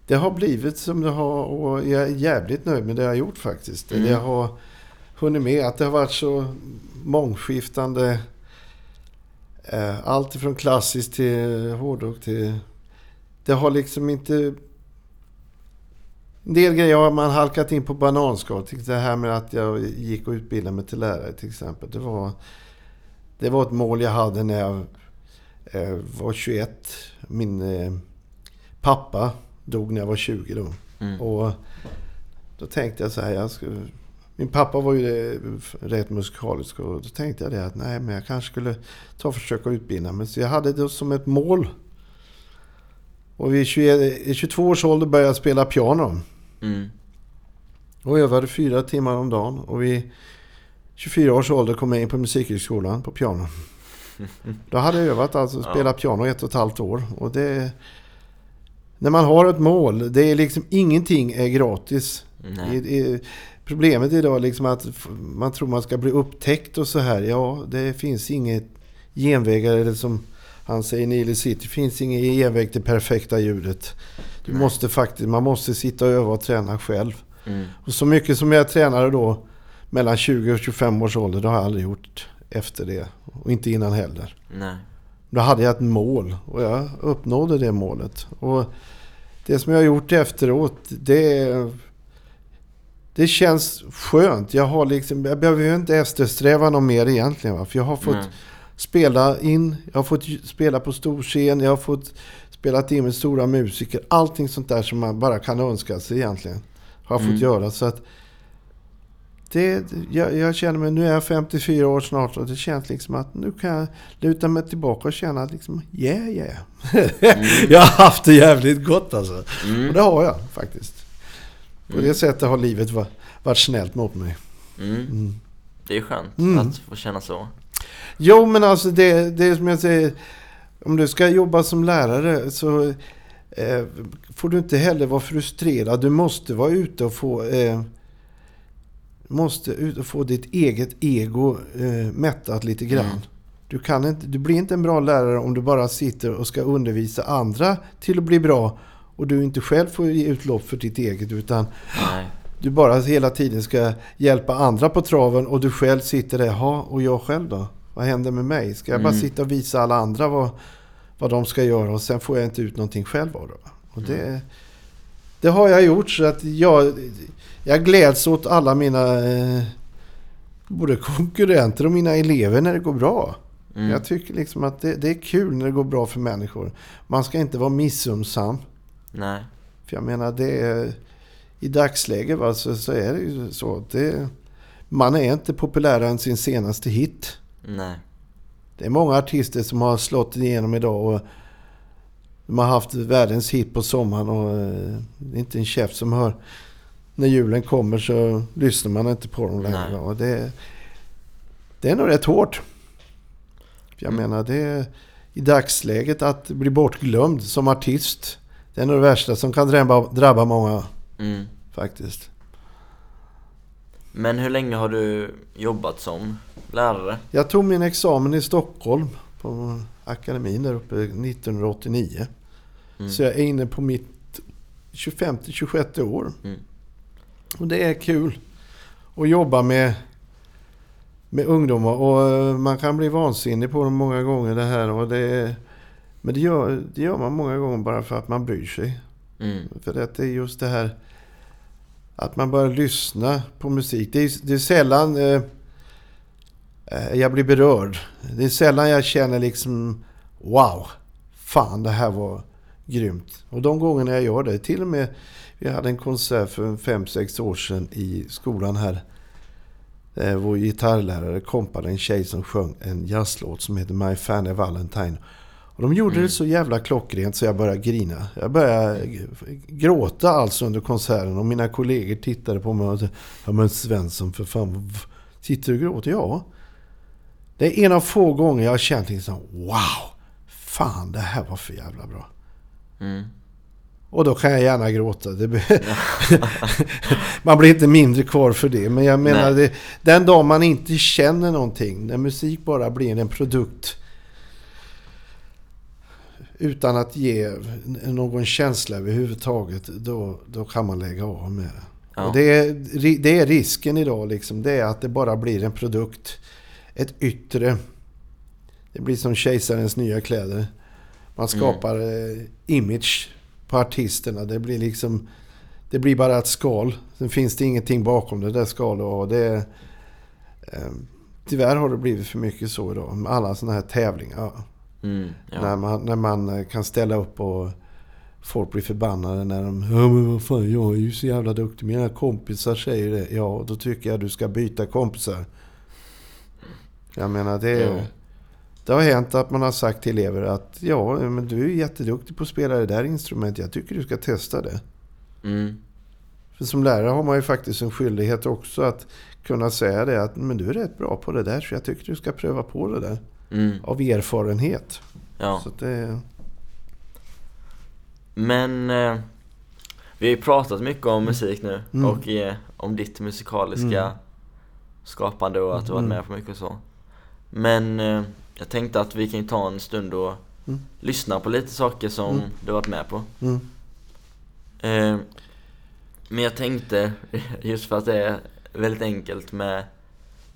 det har blivit som det har och jag är jävligt nöjd med det jag har gjort faktiskt.
Mm.
Det har hunnit med att det har varit så mångskiftande. Eh, allt ifrån klassiskt till hårdrock till... Det har liksom inte... En del grejer har man halkat in på bananskal. Det här med att jag gick och utbildade mig till lärare till exempel. Det var, det var ett mål jag hade när jag var 21. Min eh, pappa dog när jag var 20 då.
Mm.
Och då tänkte jag så här, jag skulle, min pappa var ju eh, rätt musikalisk och då tänkte jag det att nej men jag kanske skulle ta och försöka utbilda mig. Så jag hade det som ett mål. Och vid 21, i 22 års ålder började jag spela piano.
Mm.
Och övade fyra timmar om dagen. Och vid 24 års ålder kom jag in på musikhögskolan på piano. Då hade jag övat alltså spela piano ett och ett halvt år. Och det... När man har ett mål, det är liksom ingenting är gratis. I, i, problemet idag är liksom att man tror man ska bli upptäckt och så här. Ja, det finns inget genvägar eller som han säger Neil City, det finns ingen genväg till perfekta ljudet. Du
Nej.
måste faktiskt, man måste sitta och öva och träna själv.
Mm.
Och så mycket som jag tränade då mellan 20 och 25 års ålder, det har jag aldrig gjort efter det. Och inte innan heller.
Nej.
Då hade jag ett mål och jag uppnådde det målet. Och det som jag har gjort efteråt, det, det känns skönt. Jag, har liksom, jag behöver inte eftersträva något mer egentligen. Va? För jag har fått
Nej.
spela in, jag har fått spela på stor scen, jag har fått spela in med stora musiker. Allting sånt där som man bara kan önska sig egentligen. Har jag
Mm.
fått göra. Så att det, jag, jag känner mig, nu är jag 54 år snart och det känns liksom att nu kan jag luta mig tillbaka och känna att liksom, yeah, yeah. jag har haft det jävligt gott alltså. Och det har jag faktiskt. På det sättet har livet va- varit snällt mot mig.
Mm. Det är skönt
Mm.
att få känna så.
Jo, men alltså det, det är som jag säger. Om du ska jobba som lärare så eh, får du inte heller vara frustrerad. Du måste vara ute och få... Eh, måste ut och få ditt eget ego eh, mättat lite grann.
Mm.
Du, kan inte, du blir inte en bra lärare om du bara sitter och ska undervisa andra till att bli bra och du inte själv får ge utlopp för ditt eget utan
Nej.
du bara hela tiden ska hjälpa andra på traven och du själv sitter där. Ja, och jag själv då? Vad händer med mig? Ska jag bara
Mm.
sitta och visa alla andra vad, vad de ska göra och sen får jag inte ut någonting själv av det? Och det, det har jag gjort så att jag, jag gläds åt alla mina eh, både konkurrenter och mina elever när det går bra.
Mm.
Jag tycker liksom att det, det är kul när det går bra för människor. Man ska inte vara missunnsam.
Nej.
För jag menar, det är, i dagsläget va, så, så är det ju så. Det, man är inte populärare än sin senaste hit.
Nej.
Det är många artister som har slått igenom idag och de har haft världens hit på sommaren och eh, det är inte en chef som hör. När julen kommer så lyssnar man inte på dem längre. Och det, det är nog rätt hårt. Jag
Mm.
menar, det i dagsläget att bli bortglömd som artist. Det är nog det värsta som kan drabba, drabba många
Mm.
faktiskt.
Men hur länge har du jobbat som lärare?
Jag tog min examen i Stockholm på akademin där uppe 1989.
Mm.
Så jag är inne på mitt 25-26 år.
Mm.
Och det är kul att jobba med, med ungdomar. Och eh, man kan bli vansinnig på dem många gånger det här. Och det, men det gör, det gör man många gånger bara för att man bryr sig.
Mm.
För att det är just det här att man börjar lyssna på musik. Det är, det är sällan eh, eh, jag blir berörd. Det är sällan jag känner liksom wow, fan det här var grymt. Och de gångerna jag gör det, till och med vi hade en konsert för 5-6 år sedan i skolan här. Eh, vår gitarrlärare kompade en tjej som sjöng en jazzlåt som heter My Fanny Valentine. Och de gjorde det så jävla klockrent så jag började grina. Jag började gråta alltså under konserten och mina kollegor tittade på mig och sa Ja men Svensson för fan, sitter du och gråter? Ja. Det är en av få gånger jag har känt liksom wow, fan det här var för jävla bra.
Mm.
Och då kan jag gärna gråta. Man blir inte mindre kvar för det. Men jag menar, det, den dag man inte känner någonting, när musik bara blir en produkt utan att ge någon känsla överhuvudtaget, då, då kan man lägga av med det.
Ja.
Och det, är, det är risken idag, liksom. det är att det bara blir en produkt. Ett yttre. Det blir som kejsarens nya kläder. Man skapar eh, image på artisterna. Det blir liksom... Det blir bara ett skal. Sen finns det ingenting bakom det där skalet. Och det eh, tyvärr har det blivit för mycket så idag. Med alla sådana här tävlingar.
Mm. Ja.
När, man, när man eh, kan ställa upp och folk blir förbannade när de... Ja men vad fan, jag är ju så jävla duktig. Mina kompisar säger det. Ja, då tycker jag du ska byta kompisar. Jag menar det...
Ja.
Det har hänt att man har sagt till elever att ja, men du är jätteduktig på att spela det där instrumentet. Jag tycker du ska testa det.
Mm.
För som lärare har man ju faktiskt en skyldighet också att kunna säga det att men du är rätt bra på det där så jag tycker du ska pröva på det där.
Mm.
Av erfarenhet.
Ja.
Så det,
Men eh, vi har ju pratat mycket om musik nu
Mm.
och eh, om ditt musikaliska
Mm.
skapande och att du varit
Mm.
med på mycket och så. Men eh, jag tänkte att vi kan ta en stund och
Mm.
lyssna på lite saker som
Mm.
du varit med på.
mm.
Eh, men jag tänkte, just för att det är väldigt enkelt med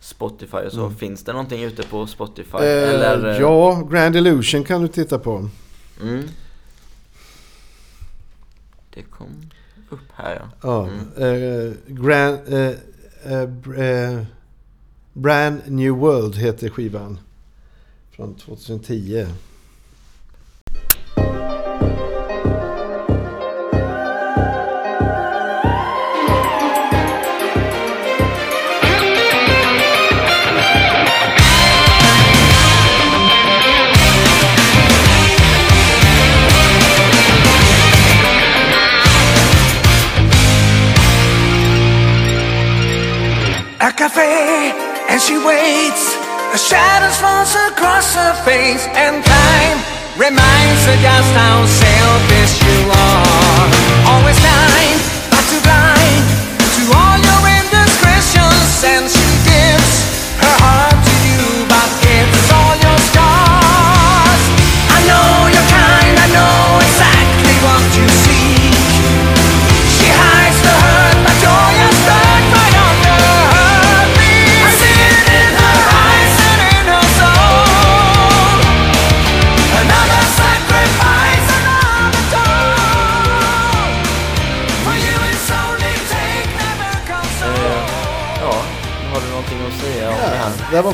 Spotify och så,
Mm.
finns det någonting ute på Spotify?
Eh,
Eller, eh,
ja, Grand Illusion kan du titta på.
Mm. Det kom upp här ja.
Ja,
Mm.
eh, Grand, eh, eh, Brand New World heter skivan. Från 2010.
Face and time reminds her just how selfish you are. Always blind,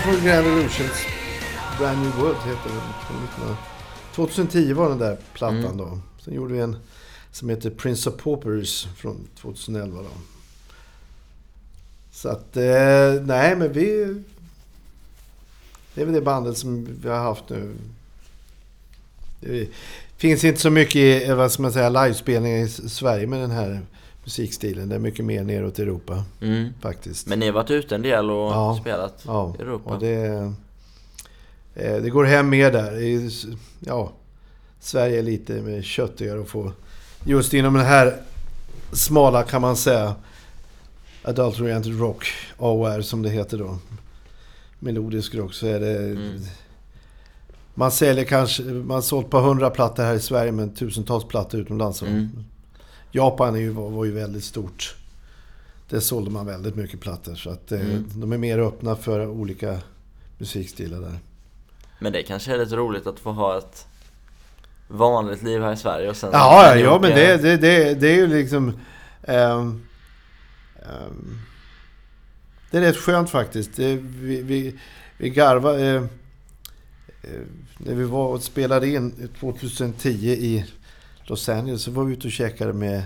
på Grand Illusions. Brand New World heter den. från 1900. 2010 var den där plattan
Mm.
då. Sen gjorde vi en som heter Prince of Paupers från 2011 då. Så att, eh, nej men vi... Det är väl det bandet som vi har haft nu. Det finns inte så mycket, eh, vad ska man säga, livespelningar i Sverige med den här musikstilen. Det är mycket mer neråt Europa
Mm.
faktiskt.
Men ni har varit ute en del och
Ja.
spelat
Ja,
i Europa?
och det, eh, det går hem mer där. Ja, Sverige är lite köttigare att få. Just inom den här smala kan man säga. Adult Oriented Rock, AOR som det heter då. Melodisk rock så är det...
Mm.
Man säljer kanske, man har sålt på 100 plattor här i Sverige men tusentals plattor utomlands.
Mm.
Japan är ju, var, var ju väldigt stort. Där sålde man väldigt mycket plattor. Så att eh,
Mm.
de är mer öppna för olika musikstilar där.
Men det kanske är lite roligt att få ha ett vanligt liv här i Sverige och sen...
Ja, ja, men det, det, det, det är ju liksom... ehm, ehm, det är rätt skönt faktiskt. Det, vi, vi, vi garvar... Eh, eh, när vi var och spelade in 2010 i Los Angeles så var vi ute och käkade med,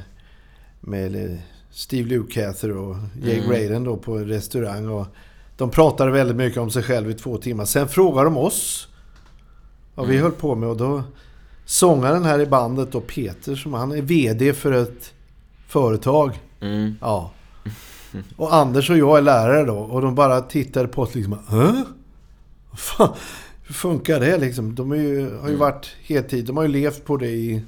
med Steve Lukather och Jay
Mm.
Graydon då på en restaurang. Och de pratade väldigt mycket om sig själva i två timmar. Sen frågade de oss vad vi
Mm.
höll på med och då sångaren här i bandet då, Peter, som han är VD för ett företag.
Mm.
Ja. Och Anders och jag är lärare då och de bara tittade på oss liksom. Hä? Fan, hur funkar det liksom? De ju, har ju
Mm.
varit heltid. De har ju levt på det i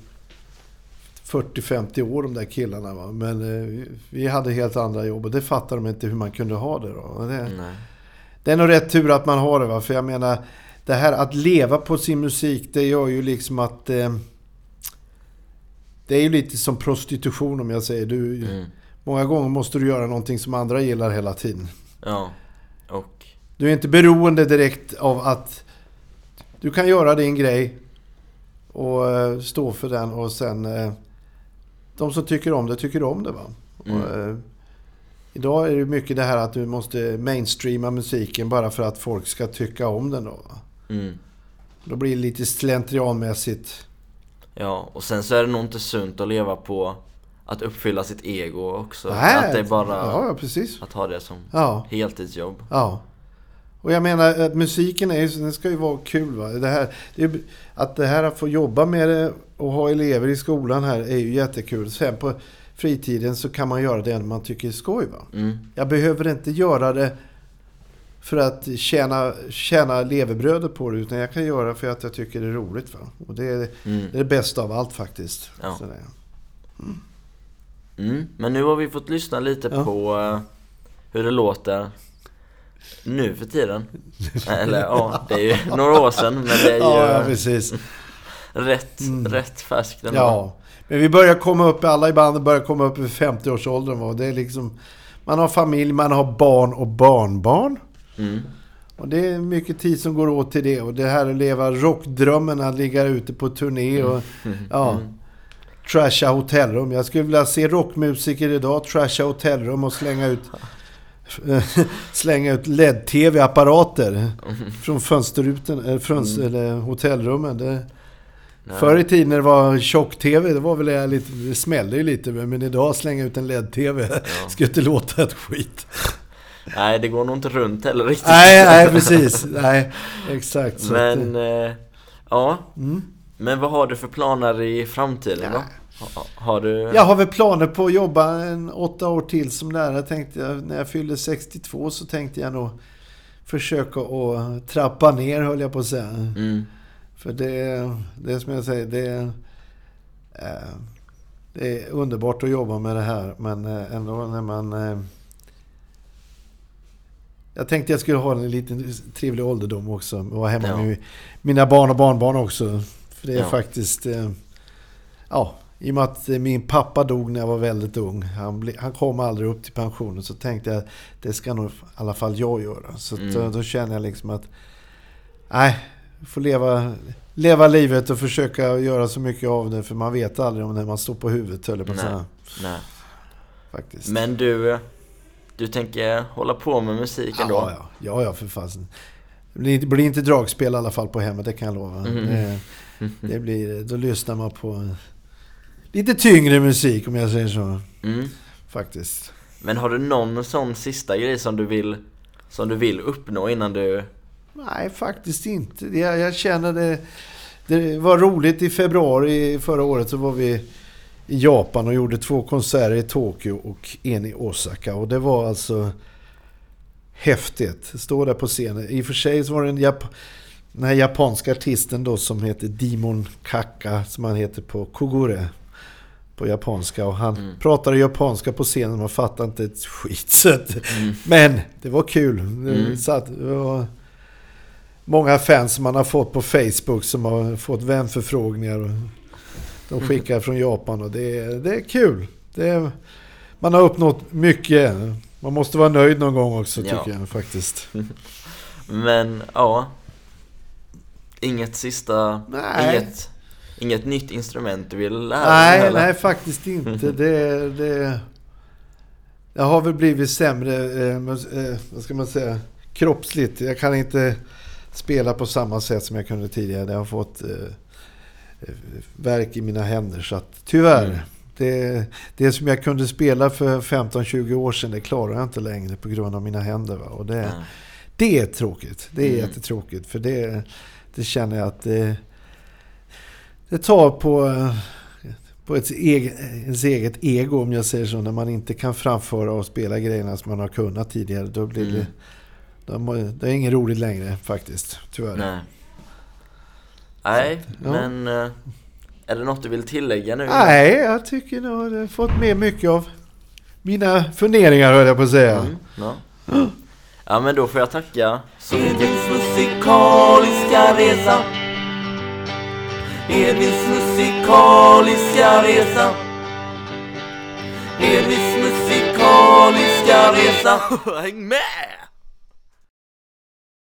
40-50 år de där killarna. Va? Men eh, vi- hade helt andra jobb och det fattar de inte hur man kunde ha det då. Det, det är nog rätt tur att man har det va. För jag menar, det här att leva på sin musik, det gör ju liksom att... Eh, det är ju lite som prostitution om jag säger. Du,
Mm.
Många gånger måste du göra någonting som andra gillar hela tiden.
Ja. Och...
Du är inte beroende direkt av att... Du kan göra din grej och eh, stå för den och sen... Eh, de som tycker om det, tycker om det va.
Mm.
Och, eh, idag är det mycket det här att du måste mainstreama musiken bara för att folk ska tycka om den då.
Mm.
Då blir det lite slentrianmässigt.
Ja, och sen så är det nog inte sunt att leva på att uppfylla sitt ego också.
Nej,
att det är bara
Ja,
att ha det som
Ja.
heltidsjobb.
Ja. Och jag menar att musiken är, den ska ju vara kul. Va? Det här, det är, att det här att få jobba med det och ha elever i skolan här är ju jättekul. Sen på fritiden så kan man göra det man tycker är skoj.
Mm.
Jag behöver inte göra det för att tjäna, tjäna levebrödet på det. Utan jag kan göra det för att jag tycker det är roligt. Va? Och det är,
Mm.
det är det bästa av allt faktiskt.
Ja.
Sådär.
Mm. Men nu har vi fått lyssna lite
Ja.
på eh, hur det låter nu för tiden. Eller ja, det är ju några år sedan men det är ju
Ja, ja, precis.
Rätt, rätt färskt ändå.
Ja, men vi börjar komma upp, alla i bandet börjar komma upp i 50-årsåldern. va. Det är liksom, man har familj, man har barn och barnbarn.
Mm.
Och det är mycket tid som går åt till det. Och det här att leva rockdrömmen, att ligga ute på turné och ja, trasha hotellrum. Jag skulle vilja se rockmusiker idag trasha hotellrum och slänga ut slänga ut LED-TV-apparater från fönsterrutan, eller, fönster, eller hotellrummen. Det,
Nej.
Förr i tiden när det var tjock-tv, det var väl jag lite, det smällde ju lite. Men idag slänga ut en LED-tv skulle inte låta ett skit.
Nej, det går nog inte runt heller riktigt.
nej, nej precis. Nej, exakt. Så
Men, eh, ja.
Mm.
Men vad har du för planer i framtiden då? Ha, har du...
jag har väl planer på att jobba en åtta år till som lärare. Tänkte jag, när jag fyllde 62 så tänkte jag nog försöka att trappa ner höll jag på att säga.
Mm.
För det, det är som jag säger, det är, eh, det är underbart att jobba med det här. Men eh, ändå när man... eh, Jag tänkte jag skulle ha en liten trevlig ålderdom också. Och vara hemma
Ja.
med mina barn och barnbarn också. För det är
Ja.
faktiskt... Ja, i och med att min pappa dog när jag var väldigt ung. Han, ble, han kom aldrig upp till pensionen. Så tänkte jag det ska nog i alla fall jag göra. Så
Mm.
då, då känner jag liksom att... Nej, får leva, leva livet och försöka göra så mycket av det. För man vet aldrig om när man står på huvudet höll på
Nej. Nej.
Faktiskt.
Men du, du tänker hålla på med musik ändå?
ja, ja, ja, ja, för fasen. Det blir, inte- blir inte dragspel i alla fall på hemmet, det kan jag lova.
Mm.
Det, det blir, då lyssnar man på lite tyngre musik om jag säger så.
Mm.
Faktiskt.
Men har du någon sån sista grej som du vill, som du vill uppnå innan du...
Nej, faktiskt inte. Jag, jag känner det... Det var roligt i februari förra året så var vi i Japan och gjorde två konserter i Tokyo och en i Osaka. Och det var alltså häftigt. Stå där på scenen. I och för sig så var det en Jap- den här japanska artisten då som heter Dimon Kaka som han heter på Kogure. På japanska. Och han pratade japanska på scenen. Man fattade inte ett skit. Så att, Men det var kul. Det, satt, det var många fans som man har fått på Facebook som har fått vänförfrågningar. Och de skickar från Japan och det, är- det är kul. Det är, man har uppnått mycket. Man måste vara nöjd någon gång också
Ja.
tycker jag faktiskt.
Men, ja. Inget sista...
Nej.
Inget, inget nytt instrument du vill lära dig
Nej,
heller?
nej faktiskt inte. Det, det, jag har väl blivit sämre, eh, eh, vad ska man säga, kroppsligt. Jag kan inte spela på samma sätt som jag kunde tidigare. Jag har fått eh, verk i mina händer. Så att, tyvärr.
Mm.
Det, det som jag kunde spela för 15-20 år sedan, det klarar jag inte längre på grund av mina händer. Va? Och det,
Nej.
det är tråkigt. Det är
Mm.
jättetråkigt. För det, det känner jag att det, det tar på, på ett eget, ens eget ego om jag säger så. När man inte kan framföra och spela grejerna som man har kunnat tidigare. Då blir
Mm.
det, det är inget roligt längre faktiskt. Tyvärr.
Nej. Nej,
ja.
men... eh, Är det något du vill tillägga nu?
Nej, jag tycker nog att jag har fått med mycket av mina funderingar höll jag på att säga.
Mm, ja. ja, men då får jag tacka så mycket. musikaliska resa Edvins musikaliska resa Edvins musikaliska resa Häng med!